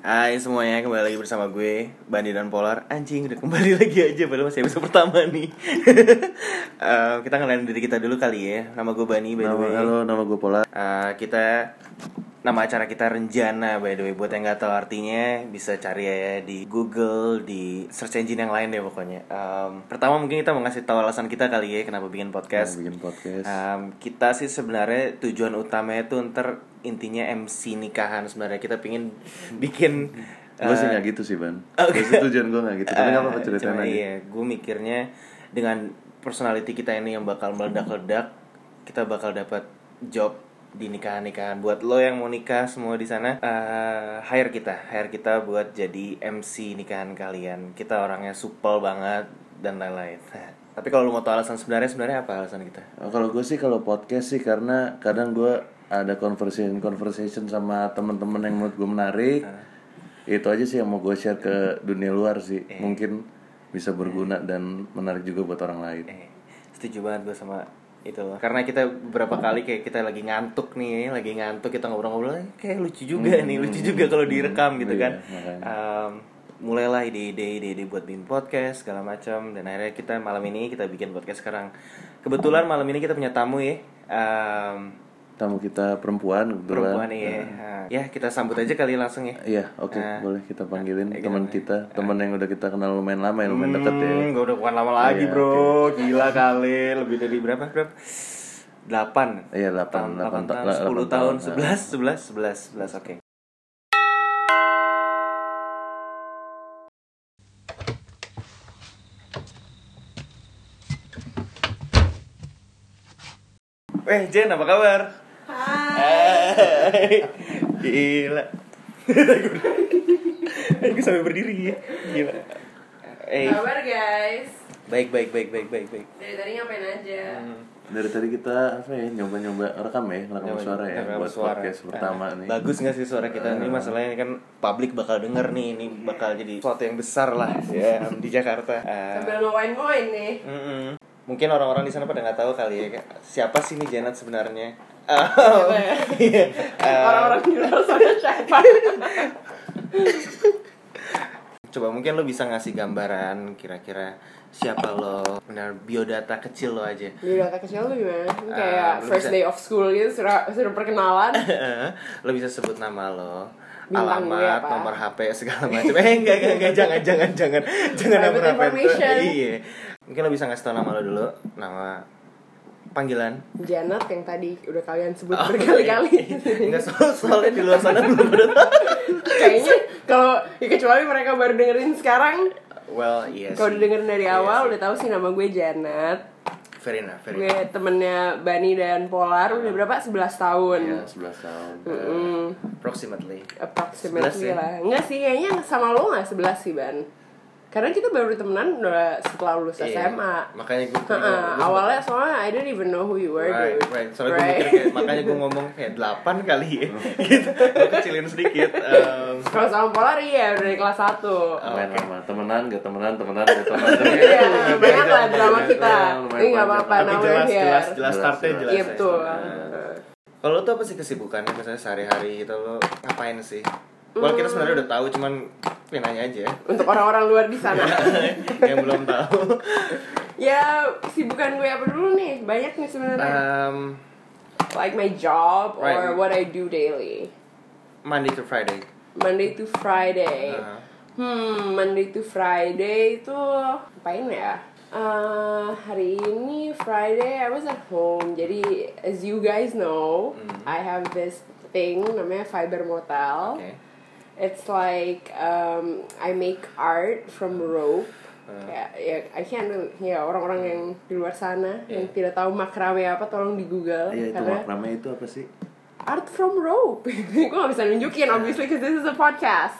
Hai semuanya, kembali lagi bersama gue Bandi dan Polar. Anjing, udah kembali lagi aja Padahal masih episode pertama nih. Eh, Kita ngelain diri kita dulu kali ya. Nama gue Bani by the way. halo, nama gue Pola. Eh, Kita Nama acara kita Renjana by the way. Buat yang gak tahu artinya Bisa cari ya di Google Di search engine yang lain deh pokoknya. Em, Pertama mungkin kita mau ngasih tahu alasan kita kali ya Kenapa bikin podcast. Bikin podcast. Um, kita sih sebenarnya tujuan utamanya itu ntar intinya MC nikahan sebenarnya kita pingin bikin gue sih uh, nggak gitu sih ban. Oke. Gue sih tujuan gue nggak gitu. Tapi nggak apa-apa uh, ceritain aja. Iya, gue mikirnya dengan personality kita ini yang bakal meledak-ledak, kita bakal dapat job di nikahan-nikahan. Buat lo yang mau nikah semua di sana, uh, hire kita, hire kita buat jadi MC nikahan kalian. Kita orangnya supel banget dan lain-lain. Tapi kalau lo mau tahu alasan sebenarnya, sebenarnya apa alasan kita? Oh, kalau gue sih kalau podcast sih karena kadang gue ada conversation conversation sama teman-teman yang menurut gue menarik. Itu aja sih yang mau gue share ke dunia luar sih. Iya. Mungkin bisa berguna dan menarik juga buat orang lain. Eh, setuju banget gue sama itu loh. Karena kita beberapa kali kayak kita lagi ngantuk nih, lagi ngantuk kita ngobrol-ngobrol, eh, kayak lucu juga nih, lucu juga kalau direkam gitu Iya, kan. makanya. Em, mulailah ide-ide ide-ide buat bikin podcast segala macam dan akhirnya kita malam ini kita bikin podcast sekarang. Kebetulan malam ini kita punya tamu ya. Em, Tamu kita perempuan kebetulan. perempuan ya. Nah, ya kita sambut aja kali langsung ya. Iya, oke, Nah, boleh kita panggilin eh, teman kita, teman yang udah kita kenal lumayan lama, ya, lumayan deket ya. Hmm, gak udah bukan lama lagi Iya, bro Gila kali Lebih dari berapa? Berapa? 8 Iya, 8, tahun, 8, 8 tahun, 10 tahun, tahun. 11, 11, 11, 11, oke Eh Jen apa kabar? Gila. Aku sampai berdiri ya. Gila. Eh, Kabar guys. Baik baik baik baik baik baik. Dari tadi ngapain aja? Dari tadi kita apa ya nyoba-nyoba rekam ya, rekam suara ya Rekam buat suara. podcast pertama Ah, nih. Bagus gak sih suara kita ini masalahnya kan publik bakal denger nih ini bakal jadi sesuatu yang besar lah ya di Jakarta. Ah, Sambil ngewain-ngewain nih mm-mm. Mungkin orang-orang di sana pada nggak tahu kali ya siapa sih nih Janet sebenarnya. Iya. Ah, Orang-orang di luar sana siapa coba mungkin lo bisa ngasih gambaran kira-kira siapa lo, benar biodata kecil lo aja. Di data kecil lu gimana? Ah, Kayak lu first bisa- day of school gitu Suruh, suruh perkenalan lo bisa sebut nama lo Bintang gue alamat, apa? nomor HP segala macam. Eh enggak enggak enggak jangan jangan jangan jangan nomor HP. Iya. Mungkin lo bisa ngasih tau nama lo dulu, nama panggilan. Janet yang tadi udah kalian sebut Oh, berkali-kali Enggak soal soalnya di luar sana belum tahu. Kayaknya kalau ya kecuali mereka baru dengerin sekarang Well, iya Kalau udah dengerin dari Iya awal sih. udah tahu sih nama gue Janet enough, fair Gue temennya Bani dan Polar udah berapa? 11 tahun Iya, 11 tahun. Mm, Approximately. approximately 11 ya? lah Enggak sih, kayaknya sama lo gak 11 sih Ban Karena kita baru temenan udah setelah lulus Iya. SMA Makanya gue Heeh, awalnya soalnya I don't even know who you were Right, dude right. Soalnya gue Right. mikir kayak, makanya gue ngomong kayak 8 kali ya. gitu. Gue kecilin sedikit. Um, Kalau sama Polar iya udah dari kelas 1 Lumayan lama. Temenan, gak temenan, temenan, gak temenan. Iya, banyak lah drama kita Lumayan Ini gak panjang. apa-apa, tapi jelas, jelas, jelas Jelas, startnya jelas. jelas. Iya ya. betul Nah. Kalau lo tuh apa sih kesibukannya misalnya sehari-hari gitu lo ngapain sih? Well kita sebenarnya udah tahu cuman pengen nanya aja Untuk orang-orang luar di sana yang belum tahu. Ya, kesibukan gue apa dulu nih? Banyak nih sebenarnya Um, Like my job or Right. what I do daily Monday to Friday. Monday to Friday Uh, Hmm, Monday to Friday itu apain ya? Eh, hari ini Friday I was at home. Jadi as you guys know, Hmm. I have this thing namanya Fiber Motel. Oke. It's like um, I make art from rope. Hmm. Ya, ya, I can't do- ya orang-orang yang di luar sana yang Yeah. tidak tahu makrame apa tolong di Google Iya, itu maknanya itu apa sih? art from rope. gue gak bisa nunjukin obviously because this is a podcast.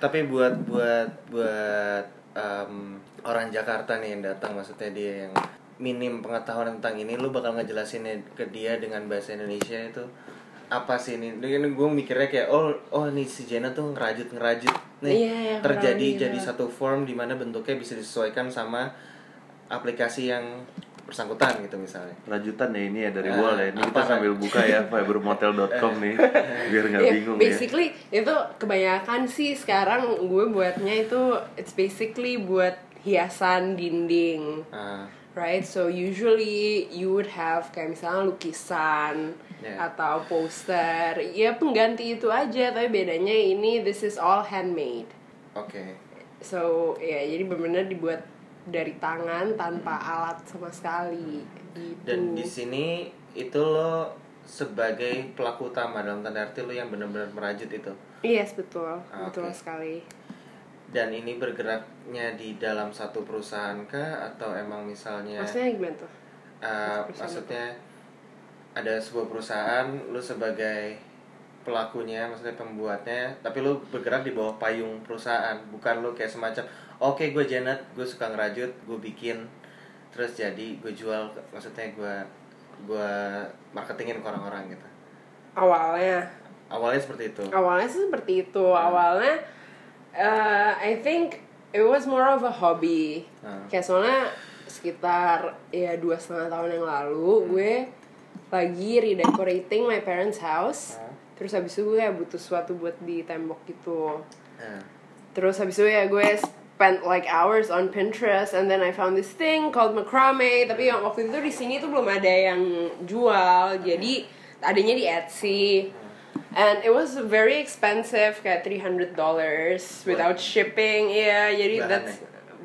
Tapi buat buat buat um, orang Jakarta nih yang datang maksudnya dia yang minim pengetahuan tentang ini lu bakal ngejelasin ke dia dengan bahasa Indonesia itu apa sih ini? Ini gue mikirnya kayak oh oh nih si Jenna tuh ngerajut ngerajut nih Iya, iya, terjadi kurang jadi iya. satu form di mana bentuknya bisa disesuaikan sama aplikasi yang bersangkutan gitu misalnya Rajutan ya ini ya dari Ah, wall ya. Ini kita sambil buka ya fibermotel.com nih biar nggak Yeah, bingung ya. basically itu kebanyakan sih sekarang gue buatnya itu it's basically buat hiasan dinding Ah, right so usually you would have kayak misalnya lukisan Yeah. atau poster. Ya pengganti itu aja tapi bedanya ini this is all handmade. Oke. So ya jadi benar-benar dibuat dari tangan tanpa alat sama sekali. Gitu. dan di sini itu lo sebagai pelaku utama dalam tanda arti lo yang benar-benar merajut itu? Yes betul. Ah, betul oke. sekali. Dan ini bergeraknya di dalam satu perusahaan kah? Atau emang misalnya maksudnya gimana tuh? Uh, maksudnya ada sebuah perusahaan lu sebagai pelakunya maksudnya pembuatnya tapi lu bergerak di bawah payung perusahaan. Bukan lu kayak semacam oke gue Janet gue suka ngerajut gue bikin. Terus jadi gue jual maksudnya gue gue marketingin ke orang-orang gitu. Awalnya? Awalnya seperti itu. Awalnya sih seperti itu. Awalnya uh, I think it was more of a hobby. Hmm. kayak soalnya sekitar ya dua setengah tahun yang lalu gue lagi redecorating my parents house. Hmm. terus habis itu gue butuh sesuatu buat di tembok gitu. Nah, terus habis itu ya gue spent like hours on Pinterest and then I found this thing called macrame. Tapi yang waktu itu di sini tuh belum ada yang jual jadi adanya di Etsy. And it was very expensive kayak 300 dollars without shipping. Iya jadi Bahannya? that's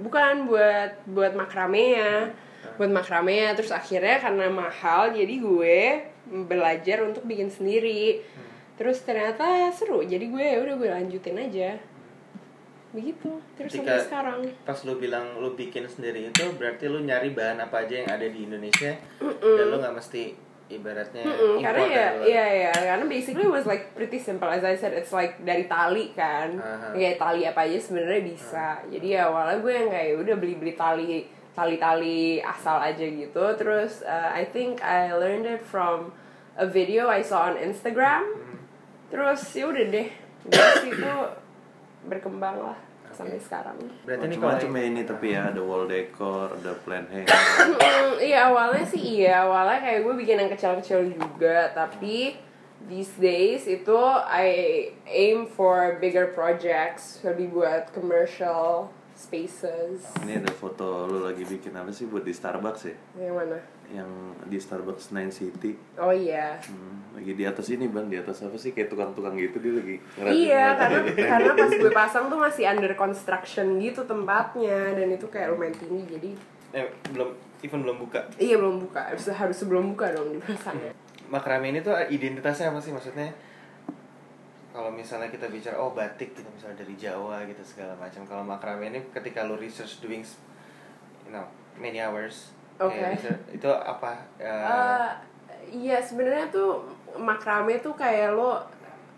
bukan buat buat macrame ya buat macrame ya terus akhirnya karena mahal jadi gue belajar untuk bikin sendiri. Terus ternyata seru jadi gue ya udah gue lanjutin aja. Begitu terus sampai Ketika- sekarang. pas lu bilang lu bikin sendiri itu berarti lu nyari bahan apa aja yang ada di Indonesia? Dan lu nggak mesti ibaratnya Mm, impor karena ya iya iya. Karena basically was like pretty simple. As I said it's like dari tali kan. Aha. kayak tali apa aja sebenarnya bisa. Jadi ya awalnya gue yang kayak udah beli beli tali tali-tali asal aja gitu. Terus uh, I think I learned it from a video I saw on Instagram. Terus ya udah deh. Dari situ berkembang lah sampai sekarang. Berarti ini kalau Macam-macam ya ini tapi ya ada wall decor, ada plant hanger. Hmm, iya awalnya sih iya. Awalnya kayak gue bikin yang kecil-kecil juga. Tapi these days itu I aim for bigger projects. Lebih buat commercial spaces. Ini ada foto lu lagi bikin apa sih buat di Starbucks ya? yang mana? Yang di Starbucks Nine City. oh iya. Hmm, lagi di atas ini bang, di atas apa sih? Kayak tukang-tukang gitu dia lagi Iya, karena karena pas gue pasang tuh masih under construction gitu tempatnya. Dan itu kayak lumayan tinggi jadi eh, belum even belum buka. Iya belum buka. Harus harus sebelum buka dong dipasangnya. makrame ini tuh identitasnya apa sih maksudnya kalau misalnya kita bicara oh batik gitu misalnya dari Jawa gitu segala macam kalau makrame ini ketika lu research doing you know many hours Oke. kayak research, itu apa eh, Eh, iya sebenarnya tuh makrame tuh kayak lo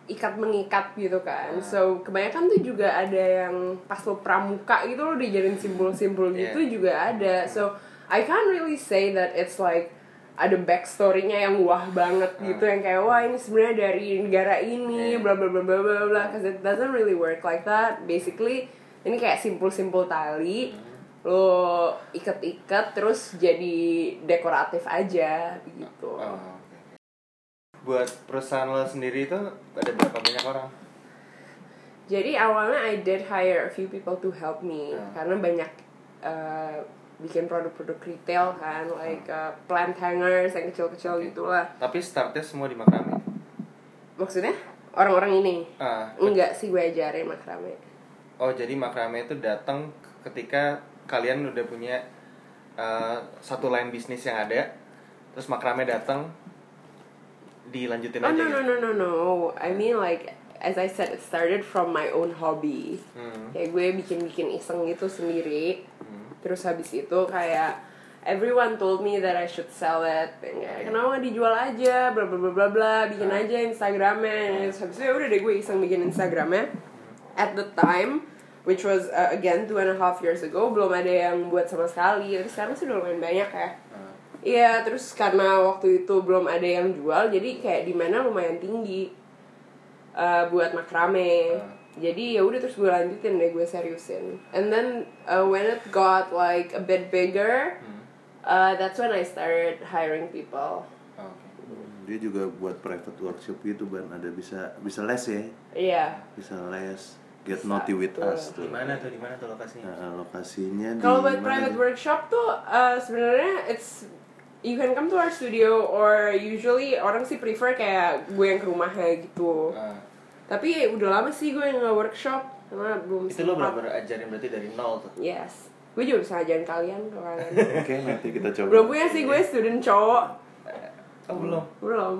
ikat mengikat gitu kan. Ah. So kebanyakan tuh juga ada yang pas lo pramuka gitu lo dijadiin simbol-simbol Yeah. gitu juga ada. So I can't really say that it's like ada backstory-nya yang wah banget gitu yang kayak wah ini sebenarnya dari negara ini Yeah. bla bla bla bla bla bla cause it doesn't really work like that. Basically ini kayak simpul-simpul tali lo ikat-ikat terus jadi dekoratif aja gitu. oh, buat perusahaan lo sendiri itu ada berapa banyak orang Jadi awalnya I did hire a few people to help me Hmm. karena banyak uh, bikin produk-produk retail kan like uh, plant hangers yang kecil-kecil Oke. gitulah. tapi startnya semua di makrame Maksudnya orang-orang ini ah enggak sih gue ajarin makrame. oh jadi makrame itu datang ketika kalian udah punya uh, satu line bisnis yang ada terus makrame datang dilanjutin Oh aja no gitu? no no no no. I mean like as I said it started from my own hobby. Hmm. Kayak gue bikin-bikin iseng gitu sendiri. Terus habis itu kayak everyone told me that I should sell it. Kayak, kenapa nggak dijual aja, bla bla bla bla bla, bikin Ah. aja Instagramnya. Terus habis itu ya udah deh gue iseng bikin Instagramnya. At the time, which was uh, again two and a half years ago, belum ada yang buat sama sekali. Tapi sekarang sudah lumayan banyak ya. Ah. Iya, terus karena waktu itu belum ada yang jual, jadi kayak di mana lumayan tinggi uh, buat makrame. Ah. Jadi ya udah terus gue lanjutin deh gue seriusin. And then uh, when it got like a bit bigger, Hmm. uh, that's when I started hiring people. Oh, Oke. Dia juga buat private workshop gitu ban ada bisa bisa les ya, Iya. bisa les. Get naughty with Betul. us tuh. Di mana tuh? Di mana tuh lokasinya? Nah, lokasinya di Kalau buat private workshop tuh uh, sebenarnya it's you can come to our studio or usually orang sih prefer kayak gue yang ke rumahnya gitu. Ah. Tapi udah lama sih gue nggak workshop karena belum itu lo sempat. benar ajarin berarti dari nol tuh. Yes. Gue juga bisa ngajarin kalian kalau kalian. Oke, nanti kita coba. belum punya sih gue student cowok. Oh belum. Belum.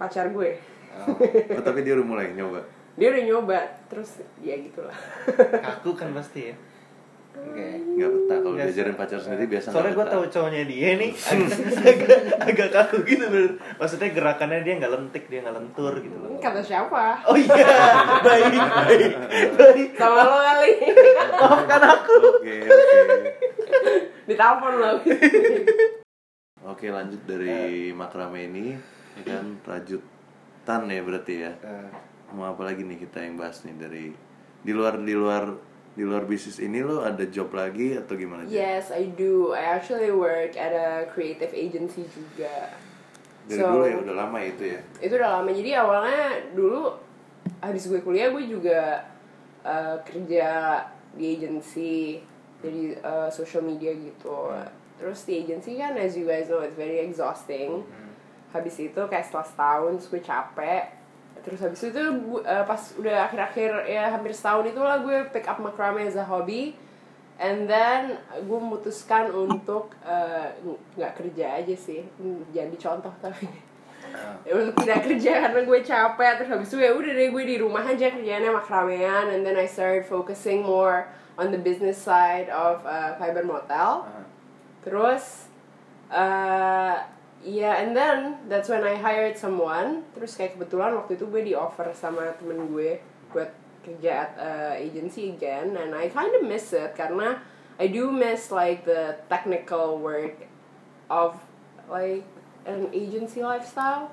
Pacar gue. Oh. Oh, tapi dia udah mulai nyoba. Dia udah nyoba terus ya gitulah. Kaku kan pasti ya. Oke. Nggak betah kalau diajarin pacar sendiri biasa Soalnya gue tahu cowoknya dia nih agak, agak, agak kaku gitu bener. Maksudnya gerakannya dia nggak lentik, dia nggak lentur gitu loh. Kata siapa? Oh iya, baik, baik, baik. Sama lo kali. Maafkan aku. Oke, oke. Ditelepon lo. Oke, lanjut dari makrame ini ya kan rajutan ya berarti ya. Eh, Mau apa lagi nih kita yang bahas nih dari di luar di luar di luar bisnis ini lo ada job lagi atau gimana? Yes, I do. I actually work at a creative agency juga. Dari dulu ya udah lama ya itu ya. Itu udah lama. Jadi awalnya dulu habis gue kuliah gue juga uh, kerja di agency jadi uh, social media gitu. Terus di agency kan as you guys know it's very exhausting. Habis itu kayak setelah setahun terus gue capek. Terus habis itu uh, pas udah akhir-akhir ya hampir setahun itulah gue pick up macrame as a hobby. And then gue memutuskan untuk uh, nggak kerja aja sih, jadi contoh tapi. Ya, untuk tidak kerja karena gue capek. Terus habis itu ya udah deh gue di rumah aja kerjanya makramean. And then I started focusing more on the business side of uh, Fiber Motel. Ah. terus uh, yeah and then that's when I hired someone. Terus kayak kebetulan waktu itu gue di offer sama temen gue buat kerja at uh, agency again and I kind of miss it karena I do miss like the technical work of like an agency lifestyle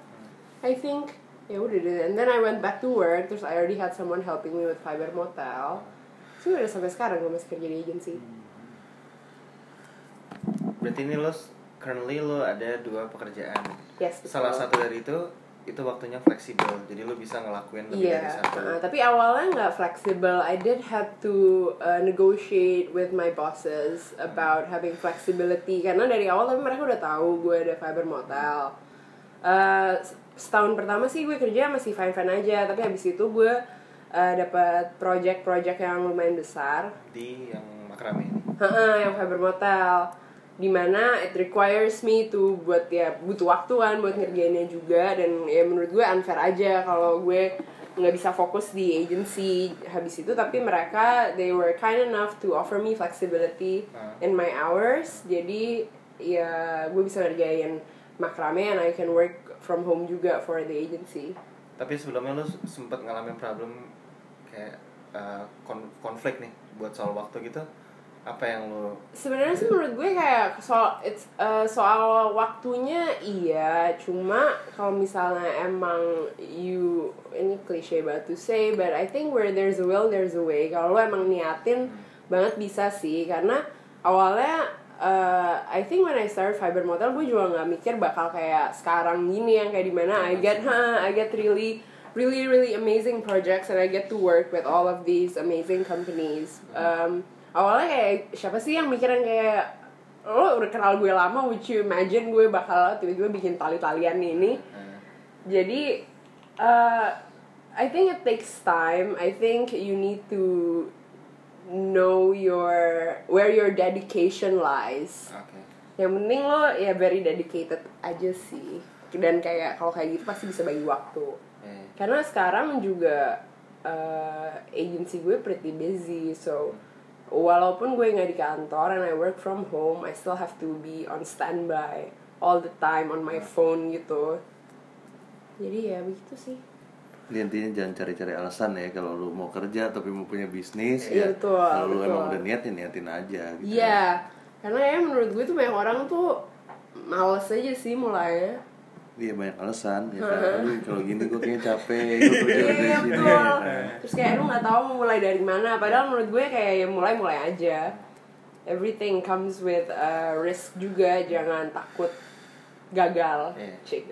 I think. Ya udah deh and then I went back to work. Terus I already had someone helping me with Fiber Motel. So udah sampai sekarang gue masih kerja di agency. Berarti ini lo currently lo ada dua pekerjaan. yes betul. Salah satu dari itu itu waktunya fleksibel, jadi lo bisa ngelakuin lebih Iya, dari satu. uh, tapi awalnya nggak flexible. I did have to uh, negotiate with my bosses about having flexibility karena dari awal tapi mereka udah tahu gue ada fiber motel. Uh, setahun pertama sih gue kerja masih fine fine aja, tapi habis itu gue uh, dapat project-project yang lumayan besar. Di yang makrame ini. Heeh, yang fiber motel di mana it requires me to buat ya butuh waktu kan buat ngerjainnya juga dan ya menurut gue unfair aja kalau gue nggak bisa fokus di agency habis itu tapi mereka they were kind enough to offer me flexibility Ah. in my hours jadi ya gue bisa ngerjain makrame and I can work from home juga for the agency Tapi sebelumnya lo sempet ngalamin problem kayak uh, kon- konflik nih buat soal waktu gitu. Apa yang lo sebenarnya sih menurut gue kayak soal it's, uh, soal waktunya iya cuma kalau misalnya emang you ini cliche banget to say but I think where there's a will there's a way. Kalau lo emang niatin banget bisa sih karena awalnya uh, I think when I started Fiber Motel gue juga nggak mikir bakal kayak sekarang gini yang kayak di mana I get huh, I get really really really amazing projects and I get to work with all of these amazing companies. Um, awalnya kayak siapa sih yang mikirin kayak lo udah kenal gue lama would you imagine gue bakal tiba-tiba bikin tali-talian ini? Uh, jadi uh, I think it takes time. I think you need to know your where your dedication lies. Oke. yang penting lo ya very dedicated aja sih. Dan kayak kalau kayak gitu pasti bisa bagi waktu. Eh, karena sekarang juga uh, agency gue pretty busy so walaupun gue nggak di kantor and I work from home I still have to be on standby all the time on my phone gitu jadi ya begitu sih Jadi intinya jangan cari-cari alasan ya kalau lu mau kerja tapi mau punya bisnis Iya, ya. betul, kalau lu emang udah niat ya niatin aja gitu. iya karena ya menurut gue tuh banyak orang tuh males aja sih mulainya Iya banyak alasan ya kan. Aduh, kalau gini gue kayaknya capek, gue kerja Iya iya sini. ya. Terus kayak lu nggak tahu mau mulai dari mana. Padahal menurut gue kayak ya mulai mulai aja. everything comes with a risk juga jangan takut gagal Iya. Cik.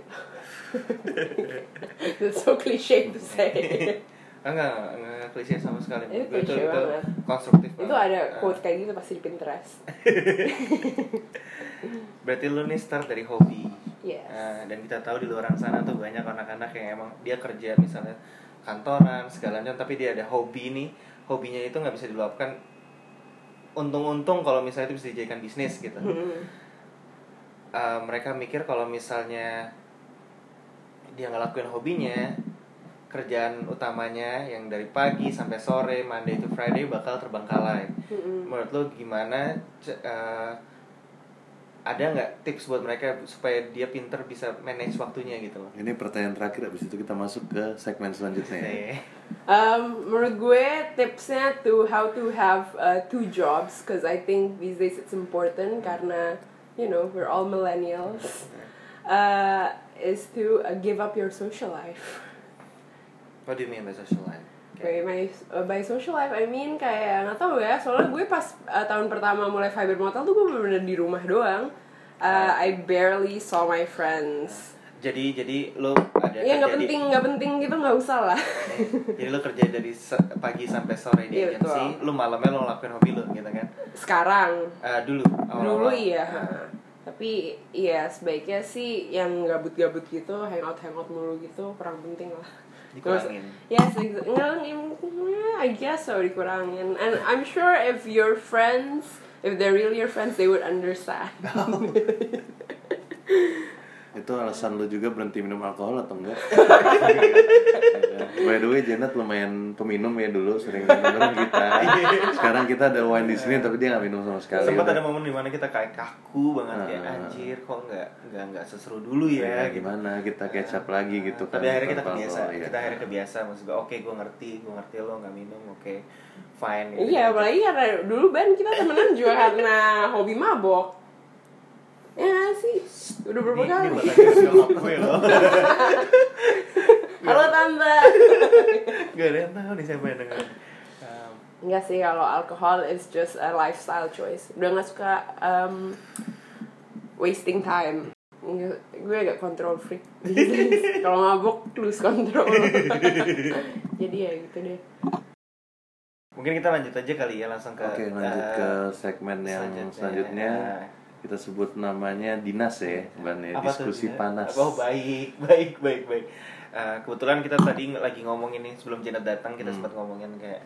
That's so cliche to say enggak enggak, enggak klise sama sekali Itu klise banget. konstruktif itu ada Ah. quote kayak gitu pasti di Pinterest berarti lu nih start dari hobi Yes. Ah, dan kita tahu di luar sana tuh banyak anak-anak yang emang dia kerja misalnya kantoran segala macam tapi dia ada hobi nih hobinya itu nggak bisa diluapkan untung-untung kalau misalnya itu bisa dijadikan bisnis gitu Hmm. Uh, mereka mikir kalau misalnya dia ngelakuin hobinya kerjaan utamanya yang dari pagi sampai sore Monday to Friday bakal terbengkalai Mm-mm. menurut lo gimana uh, ada nggak tips buat mereka supaya dia pinter bisa manage waktunya gitu loh Ini pertanyaan terakhir abis itu kita masuk ke segmen selanjutnya ya. Eh, Um, menurut gue tipsnya to how to have uh, two jobs because I think these days it's important karena you know we're all millennials uh, is to uh, give up your social life. what do you mean by social life By my uh, by social life I mean kayak nggak tahu ya soalnya gue pas uh, tahun pertama mulai fiber motel tuh gue bener-bener di rumah doang. Uh, I barely saw my friends. jadi jadi lo ada Ya nggak penting nggak penting gitu nggak usah lah. jadi lo kerja dari pagi sampai sore di Iya, agensi lo malamnya lo ngelakuin hobi lo gitu kan Sekarang Uh, dulu dulu awal-awal. iya Uh, tapi iya sebaiknya sih yang gabut-gabut gitu hangout hangout mulu gitu kurang penting lah Dikurangin. yes exa- nggak I guess so dikurangin and I'm sure if your friends if they're really your friends they would understand Itu alasan lu juga berhenti minum alkohol atau enggak? By the way, Janet lumayan peminum ya dulu, sering minum kita. Sekarang kita ada wine di sini, tapi dia nggak minum sama sekali. sempat ada momen di mana kita kayak kaku banget kayak Ah. anjir kok nggak nggak nggak seseru dulu ya, ya, gitu. gimana kita kecap lagi gitu kan. tapi akhirnya kita kebiasa alkohol, iya. kita akhirnya kebiasa maksud gue oke gue ngerti gue ngerti lo nggak minum oke fine gitu. iya apalagi karena dulu Ben kita temenan juga karena hobi mabok ya sih udah berapa kali gue loh halo tante gak ada yang tahu nih siapa yang denger Um, Enggak sih kalau alkohol is just a lifestyle choice. Udah nggak suka um, wasting time. Nggak- Gue agak control freak. kalau mabuk lose control. Jadi ya gitu deh. mungkin kita lanjut aja kali ya langsung ke Oke, lanjut uh, ke segmen yang selanjutnya. Kita sebut namanya dinas ya, Ban ya. apa tuh, Diskusi Gina? panas. Oh baik, baik, baik, baik. Uh, kebetulan kita tadi lagi ngomongin nih sebelum Janet datang kita Hmm. sempat ngomongin kayak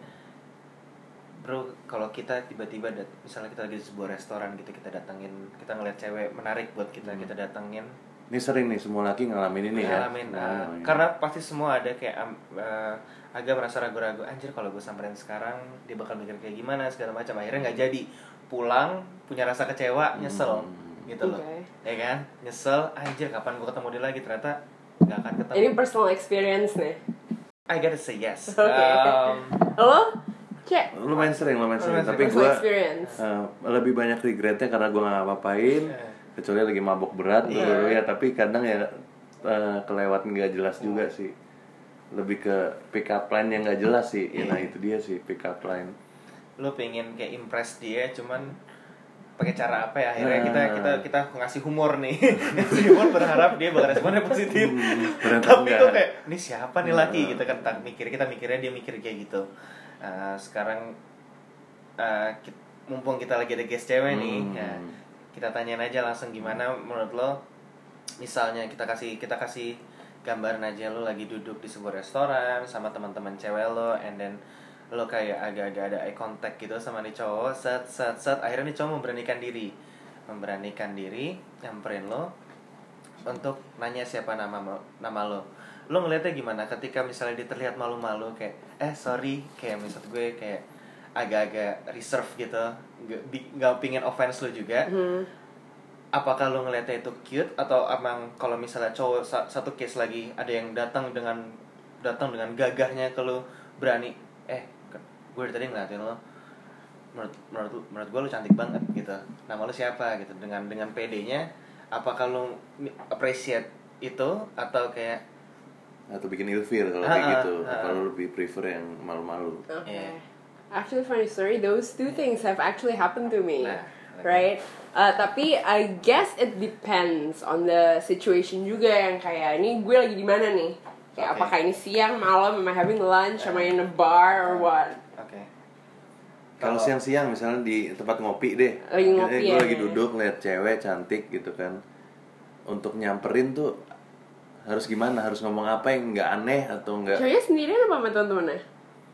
bro kalau kita tiba-tiba misalnya kita lagi di sebuah restoran gitu kita datangin kita ngeliat cewek menarik buat kita Hmm. kita datangin Ini sering nih semua laki ngalamin ini ya. ngalamin Nah, uh, iya. karena pasti semua ada kayak um, uh, agak merasa ragu-ragu anjir kalau gue samperin sekarang dia bakal mikir kayak gimana segala macam akhirnya nggak jadi pulang punya rasa kecewa nyesel Hmm. gitu loh Oke. ya kan nyesel anjir kapan gue ketemu dia lagi ternyata nggak akan ketemu Ini personal experience nih. I gotta say yes Oke. Um, Lo? Cek. lumayan sering, lumayan sering. Lumayan Tapi Personal gue experience. lebih banyak regretnya karena gue nggak ngapain. Iya. Kecuali lagi mabok berat Iya. dulu ya. Tapi kadang ya eh, kelewat nggak jelas juga sih. Lebih ke pick up line yang nggak jelas sih. Ya, Iya. nah itu dia sih pick up line. lo pengen kayak impress dia cuman pakai cara apa ya akhirnya kita Nah. kita kita ngasih humor nih ngasih humor berharap dia bakal responnya positif Hmm, tapi enggak. tuh kayak ini siapa nih laki Nah. gitu kan tak mikir kita mikirnya dia mikir kayak gitu Uh, sekarang uh, kit- mumpung kita lagi ada guest cewek nih Hmm. ya, kita tanyain aja langsung gimana menurut lo? Misalnya kita kasih kita kasih gambaran aja lo lagi duduk di sebuah restoran sama teman-teman cewek lo and then lo kayak agak-agak ada eye contact gitu sama nih cowok set set set. Akhirnya nih cowok memberanikan diri. Memberanikan diri nyamperin lo untuk nanya siapa nama nama lo. Lo ngeliatnya gimana ketika misalnya dia terlihat malu-malu kayak eh sorry kayak maksud gue kayak agak-agak reserve gitu nggak pingin offense lo juga Hmm. apakah lo ngeliatnya itu cute atau emang kalau misalnya cowok sa- satu case lagi ada yang datang dengan datang dengan gagahnya ke lo berani eh gue dari tadi ngeliatin lo menurut menurut menurut gue lo cantik banget gitu nama lo siapa gitu dengan dengan PD-nya apakah lo appreciate itu atau kayak Atau bikin ilfil kalau kayak gitu. Kalau lebih prefer yang malu-malu. Oke. Iya. Actually, funny story. Those two things have actually happened to me, Nah, right? Uh, tapi I guess it depends on the situation juga yang kayak ini gue lagi di mana nih? Kayak Oke. apakah ini siang, malam, am I having lunch, am I in a bar or what? Oke. Kalau siang-siang misalnya di tempat ngopi deh, Lagi ngopi, gue ya. lagi duduk lihat cewek cantik gitu kan, untuk nyamperin tuh harus gimana? Harus ngomong apa yang nggak aneh atau nggak? Ceweknya sendirian apa sama teman-temannya?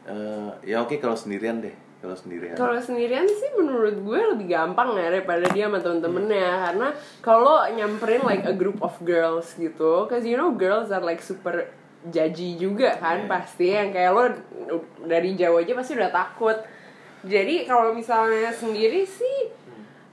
Eh, ya oke kalau sendirian deh, kalau sendirian. Kalau sendirian sih menurut gue lebih gampang ya daripada dia sama temen-temennya Karena kalau nyamperin like a group of girls gitu Cause you know girls are like super judgy juga kan pasti Yang kayak lo dari jauh aja pasti udah takut. Jadi kalau misalnya sendiri sih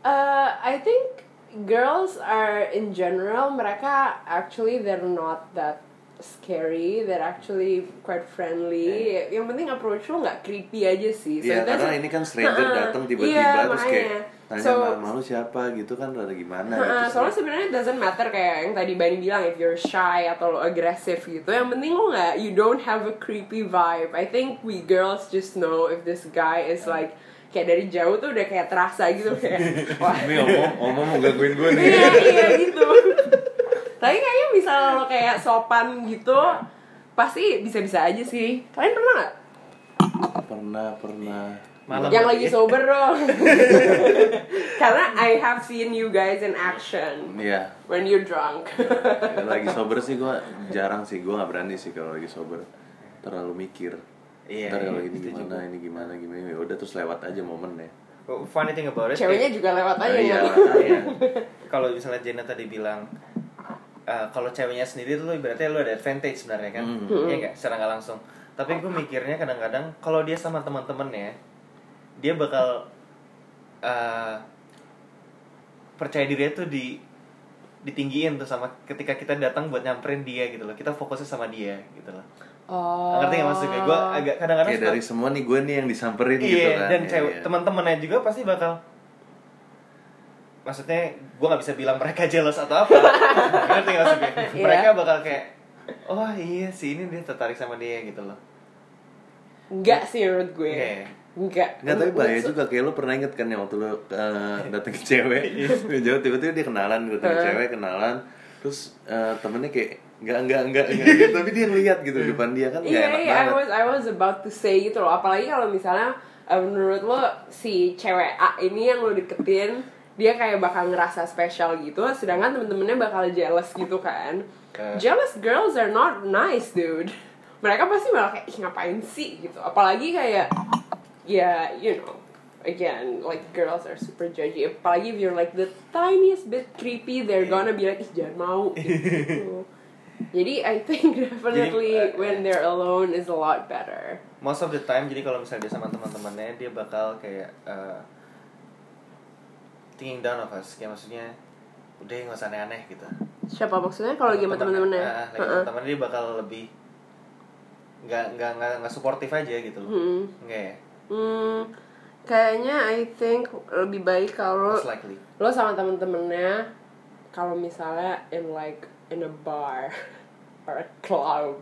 uh, I think girls are in general mereka actually they're not that scary they're actually quite friendly. Yang penting approach lo nggak creepy aja sih. Iya that's- karena ini kan stranger Ha-ha. datang tiba-tiba Iya, terus kayak tanya So- "Ma- malu siapa? Gitu kan rada gimana? Ha-ha, gitu. soalnya sebenarnya doesn't matter kayak yang tadi Bani bilang if you're shy atau lo agresif gitu. Yang penting lo nggak you don't have a creepy vibe. I think we girls just know if this guy is like kayak dari jauh tuh udah kayak terasa gitu kayak wah Ini ngomong, ngomong mau gangguin gue nih. iya iya gitu tapi kayaknya bisa lo kayak sopan gitu pasti bisa-bisa aja sih kalian pernah nggak Pernah, pernah. Malam yang lagi ya? sober dong karena I have seen you guys in action Iya. when you're drunk lagi sober sih gue jarang sih gue nggak berani sih kalau lagi sober terlalu mikir Iya, ntar iya, kalau ini gimana ini gimana gimana ya udah terus lewat aja momennya Oh, Funny thing about it. ceweknya juga lewat aja Nah, iya. ya Iya. Kalau misalnya Jenna tadi bilang eh, kalau ceweknya sendiri tuh berarti lu ada advantage sebenarnya kan? Hmm. Iya nggak? Secara nggak langsung. Tapi gue mikirnya kadang-kadang kalau dia sama teman-temannya, dia bakal eh, percaya diri tuh di ditinggiin tuh sama ketika kita datang buat nyamperin dia gitu loh. Kita fokusnya sama dia gitu loh. oh Ngerti nggak maksud gue? Gue agak kadang-kadang kayak suka- dari semua nih gue nih yang disamperin iya, gitu kan dan Iya, cewek iya. teman-temannya juga pasti bakal maksudnya gue nggak bisa bilang mereka jealous atau apa. Ngerti nggak maksudnya? Iya. mereka bakal kayak oh iya sih ini dia tertarik sama dia gitu loh. Enggak sih menurut gue. Iya. enggak Nggak. Tapi bahaya juga kayak lo pernah inget kan ya waktu lo uh, dateng ke cewek? Dari jauh tiba-tiba dia kenalan dateng ke cewek kenalan terus uh, temennya kayak nggak nggak nggak nggak gitu. tapi dia ngeliat gitu di depan dia kan nggak Iya, enak iya, I banget. was I was about to say gitu loh. Apalagi kalau misalnya eh, menurut lo si cewek A ini yang lo deketin dia kayak bakal ngerasa spesial gitu, sedangkan temen-temennya bakal jealous gitu kan. Eh. Jealous girls are not nice, dude. Mereka pasti malah kayak Ih, ngapain sih gitu. Apalagi kayak ya, you know, again, like girls are super judgy. Apalagi if you're like the tiniest bit creepy, they're gonna be like, ih jangan mau gitu. Jadi I think definitely eh, when they're alone is a lot better. most of the time jadi kalau misalnya dia sama teman-temannya dia bakal kayak uh, thinking down of us kayak maksudnya udah nggak usah aneh-aneh gitu Siapa maksudnya kalau lagi sama temen-temennya? Ah, lagi Heeh. temen dia bakal lebih nggak nggak nggak nggak suportif aja gitu loh Hmm. nggak ya Hmm, kayaknya I think lebih baik kalau lo sama temen-temennya kalau misalnya in like in a bar or a club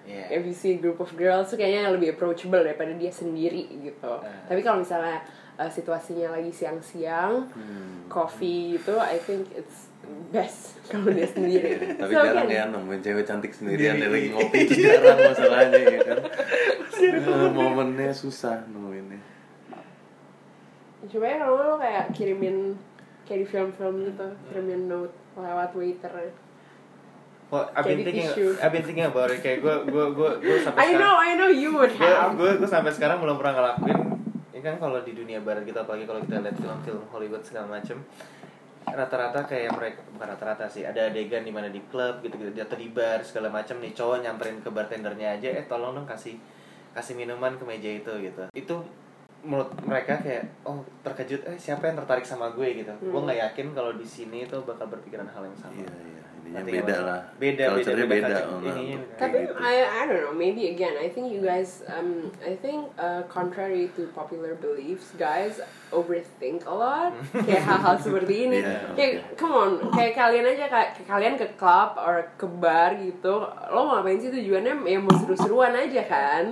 Iya. if you see a group of girls tuh kayaknya lebih approachable daripada dia sendiri gitu Ah. tapi kalau misalnya uh, situasinya lagi siang-siang Hmm. coffee itu I think it's best kalau dia sendiri Iya, tapi So, jarang kan- ya nemuin cewek cantik sendirian Iya. dia lagi ngopi itu jarang masalahnya ya kan Eh, momennya susah nemuinnya coba ya kalau lo kayak kirimin kayak di film-film gitu kirimin note lewat waiter Well, I've been thinking, tisu. I've been thinking about it. Kayak gue, gue, gue, gue sampai I know I know you would gue, have gue, gue sampai sekarang belum pernah ngelakuin. Ini kan kalau di dunia barat kita apalagi kalau kita lihat film-film Hollywood segala macem, rata-rata kayak mereka bukan rata-rata sih ada adegan di mana di klub gitu gitu atau di bar segala macam nih cowok nyamperin ke bartendernya aja eh tolong dong kasih kasih minuman ke meja itu gitu. Itu menurut mereka kayak oh terkejut eh siapa yang tertarik sama gue gitu. Gue Hmm. nggak yakin kalau di sini tuh bakal berpikiran hal yang sama. Iya iya ininya Nanti beda lah Beda, beda, Culture-nya beda beda, culture. oh, Ininya untuk beda. Tapi gitu. I I don't know. Maybe again, I think you guys um I think uh, contrary to popular beliefs, guys overthink a lot. kayak hal-hal seperti ini. Yeah, kayak come on, kayak kalian aja kayak kalian ke club or ke bar gitu. Lo mau ngapain sih tujuannya ya mau seru-seruan aja kan?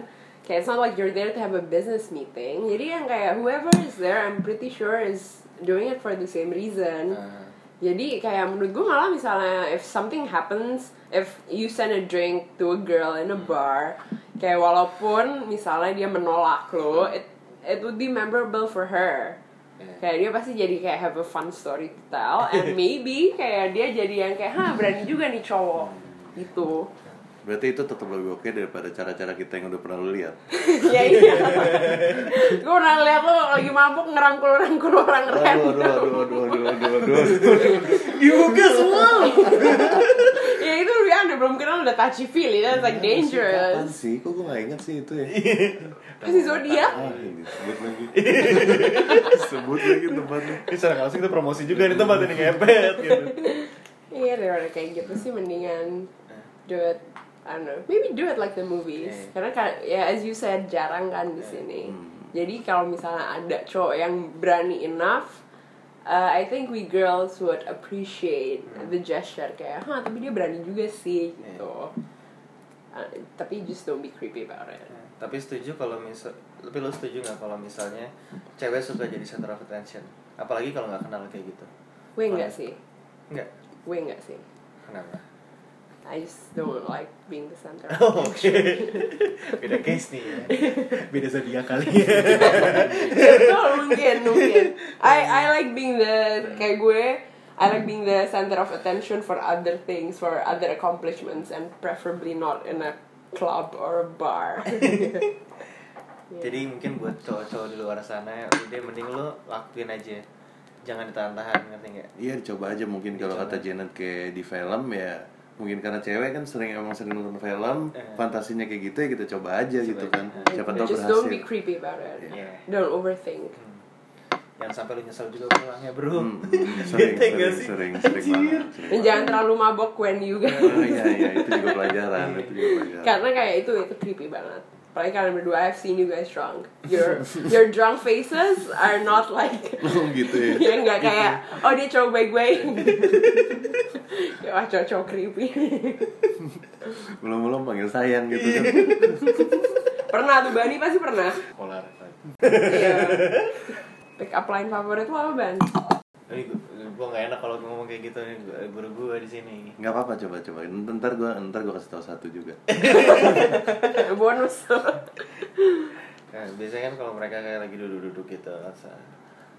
kayak it's not like you're there to have a business meeting jadi yang kayak whoever is there I'm pretty sure is doing it for the same reason Ah. Jadi kayak menurut gue malah misalnya if something happens if you send a drink to a girl in a bar kayak walaupun misalnya dia menolak lo it it would be memorable for her. Kayak dia pasti jadi kayak have a fun story to tell and maybe kayak dia jadi yang kayak hah berani juga nih cowok. Gitu Berarti itu tetap lebih oke daripada cara-cara kita yang udah pernah lu lihat. ya iya gue pernah lihat lo lagi mabuk ngerangkul rangkul orang random aduh, aduh, aduh, aduh, aduh, aduh. Juga semua. ya itu lebih aneh belum kenal udah touchy feely that's like Kapan dangerous sih? Kok gue gak inget sih itu ya? kasih zodiak Ah, ini sebut lagi. sebut lagi tempatnya. Ini secara nggak langsung kita promosi juga nih tempat ini ngepet gitu. iya daripada kayak gitu sih mendingan do it I don't know. Maybe do it like the movies. Yeah. karena kan ya as you said jarang kan di sini. Jadi kalau misalnya ada cowok yang berani enough uh, I think we girls would appreciate the gesture kayak hah tapi dia berani juga sih gitu. Uh, tapi just don't be creepy about it. Tapi setuju kalau misal, tapi lo setuju nggak kalau misalnya cewek suka jadi center of attention, apalagi kalau nggak kenal kayak gitu? gue enggak Mana? sih. Enggak. gue enggak sih. Kenapa? I just don't like being the center of Oh, Oke. attention. Beda case nih ya. Beda zodiak kali ya. Betul, mungkin mungkin I I like being the kayak gue I like being the center of attention for other things for other accomplishments and preferably not in a club or a bar Jadi mungkin buat cowok-cowok di luar sana, udah mending lo lakuin aja. Jangan ditahan-tahan, ngerti nggak? Iya dicoba aja mungkin kalau Dicoba. kata Janet kayak di film ya mungkin karena cewek kan sering emang sering nonton film Eh. fantasinya kayak gitu ya kita coba aja Coba gitu aja. kan Eh. siapa tahu just don't be berhasil creepy about it Iya. don't overthink Jangan sampai lo nyesel juga pulangnya, bro. Hmm, hmm, sering, Bete nggak sering, sering, sering banget. sering dan jangan terlalu mabok when you guys. Oh iya iya itu juga pelajaran, itu juga pelajaran. karena kayak itu itu creepy banget apalagi kalian berdua I've seen you guys drunk your your drunk faces are not like Oh gitu ya. ya nggak kayak oh dia cowok baik-baik ya wah cowok-cowok creepy Belum belum panggil sayang gitu kan. pernah tuh Bani pasti pernah Polar. iya pick up line favorit lo apa Ban? Ini gue gak enak kalau ngomong kayak gitu nih, gua- guru gue di sini. Nggak apa-apa coba coba. Ntar gua ntar gua kasih tahu satu juga. bonus Nah, biasanya kan kalau mereka kayak lagi duduk-duduk gitu,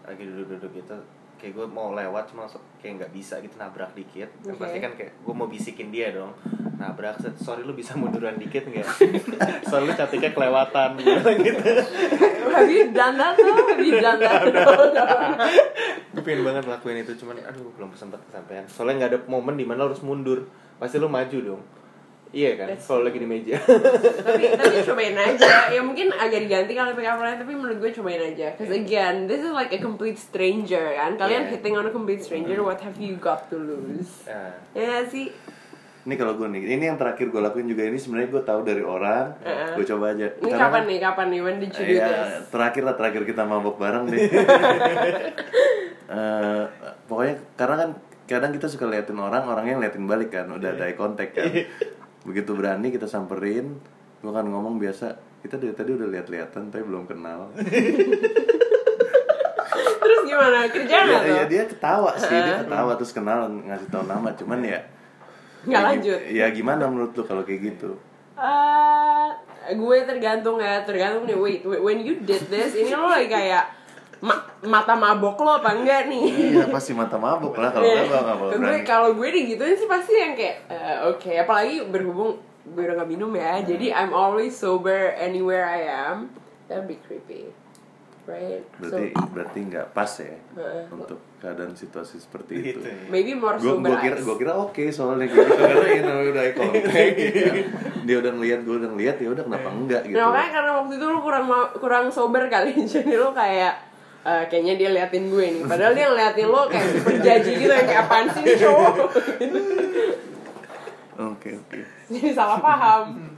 lagi duduk-duduk gitu, kayak gue mau lewat cuma kayak nggak bisa gitu nabrak dikit. Oke. Pasti kan kayak gue mau bisikin dia dong. Nabrak, set, sorry lu bisa munduran dikit nggak? Soalnya lu cantiknya kelewatan gitu. have you done that though? Gue pengen banget lakuin itu cuman aduh belum sempet kesampaian. Soalnya nggak ada momen di mana harus mundur. Pasti lo maju dong. Iya kan That's kalau lagi di meja. Tapi tapi cobain aja. Ya mungkin agak diganti kalau pick up line tapi menurut gue cobain aja. Cause again this is like a complete stranger kan? Kalian Yeah. hitting on a complete stranger what have you got to lose? Nah, ya sih? Ini kalau gue nih, ini yang terakhir gue lakuin juga. Ini sebenarnya gue tahu dari orang, Heeh. gue coba aja. ini Karena kapan kan- nih? Kapan nih? When did you do Iya, this? terakhir lah terakhir kita mabok bareng deh. Eh, pokoknya karena kan kadang kita suka liatin orang, orangnya ngeliatin balik kan, udah ada eye contact kan. Begitu berani kita samperin, gue kan ngomong biasa, kita dari tadi udah lihat-lihatan tapi belum kenal. terus gimana kerjaan ya, ya dia ketawa sih, dia ketawa terus kenal ngasih tahu nama, cuman ya nggak ya, lanjut Ya gimana menurut lu kalau kayak gitu? Eh, gue tergantung ya tergantung nih wait, wait when you did this ini lo lagi kayak ma- mata mabok lo apa enggak nih Iya pasti mata mabuk lah kalau Iya. enggak gue nggak bakal gue kalau gue digituin sih pasti yang kayak eh, oke apalagi berhubung gue udah gak minum ya jadi I'm always sober anywhere I am that be creepy right Berarti so berarti nggak pas ya Heeh. untuk keadaan situasi seperti itu. gitu ya. maybe more Gue sober gua kira gua kira oke soalnya kayak gitu karena ini namanya udah eye contact gitu. Dia udah ngeliat, gue udah ngeliat ya udah kenapa enggak gitu. Nah, makanya karena waktu itu lu kurang kurang sober kali jadi lu kayak eh, kayaknya dia liatin gue nih padahal dia ngeliatin lo kayak super jaji gitu yang kayak apaan sih nih cowok Oke oke. jadi salah paham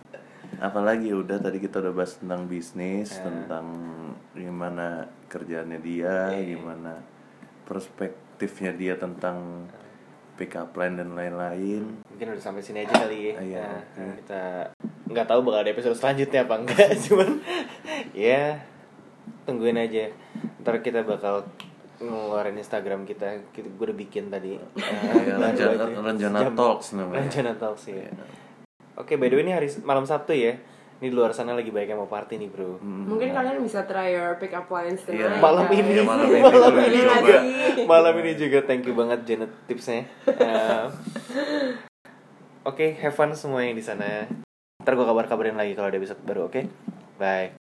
Apalagi udah tadi kita udah bahas tentang bisnis, Ya. tentang gimana kerjaannya dia, Iya. gimana perspektifnya dia tentang pick up line dan lain-lain. mungkin udah sampai sini aja kali ya Iya, Nah, oke. kita nggak tahu bakal ada episode selanjutnya apa enggak cuman ya tungguin aja. Ntar kita bakal ngeluarin Instagram kita. Kita gue udah bikin tadi. Ya, Eh, aja. rencana Jam- talks namanya. rencana talks ya oke by the way ini hari malam Sabtu ya. Ini di luar sana lagi banyak yang mau party nih bro. Mungkin kalian bisa try your pick up lines tonight. Iya. malam ini. Iya, malam ini malam juga. ini juga. malam ini juga. Thank you banget Janet tipsnya. Oke have fun semua yang di sana. Ntar gue kabar kabarin lagi kalau ada episode baru oke? Bye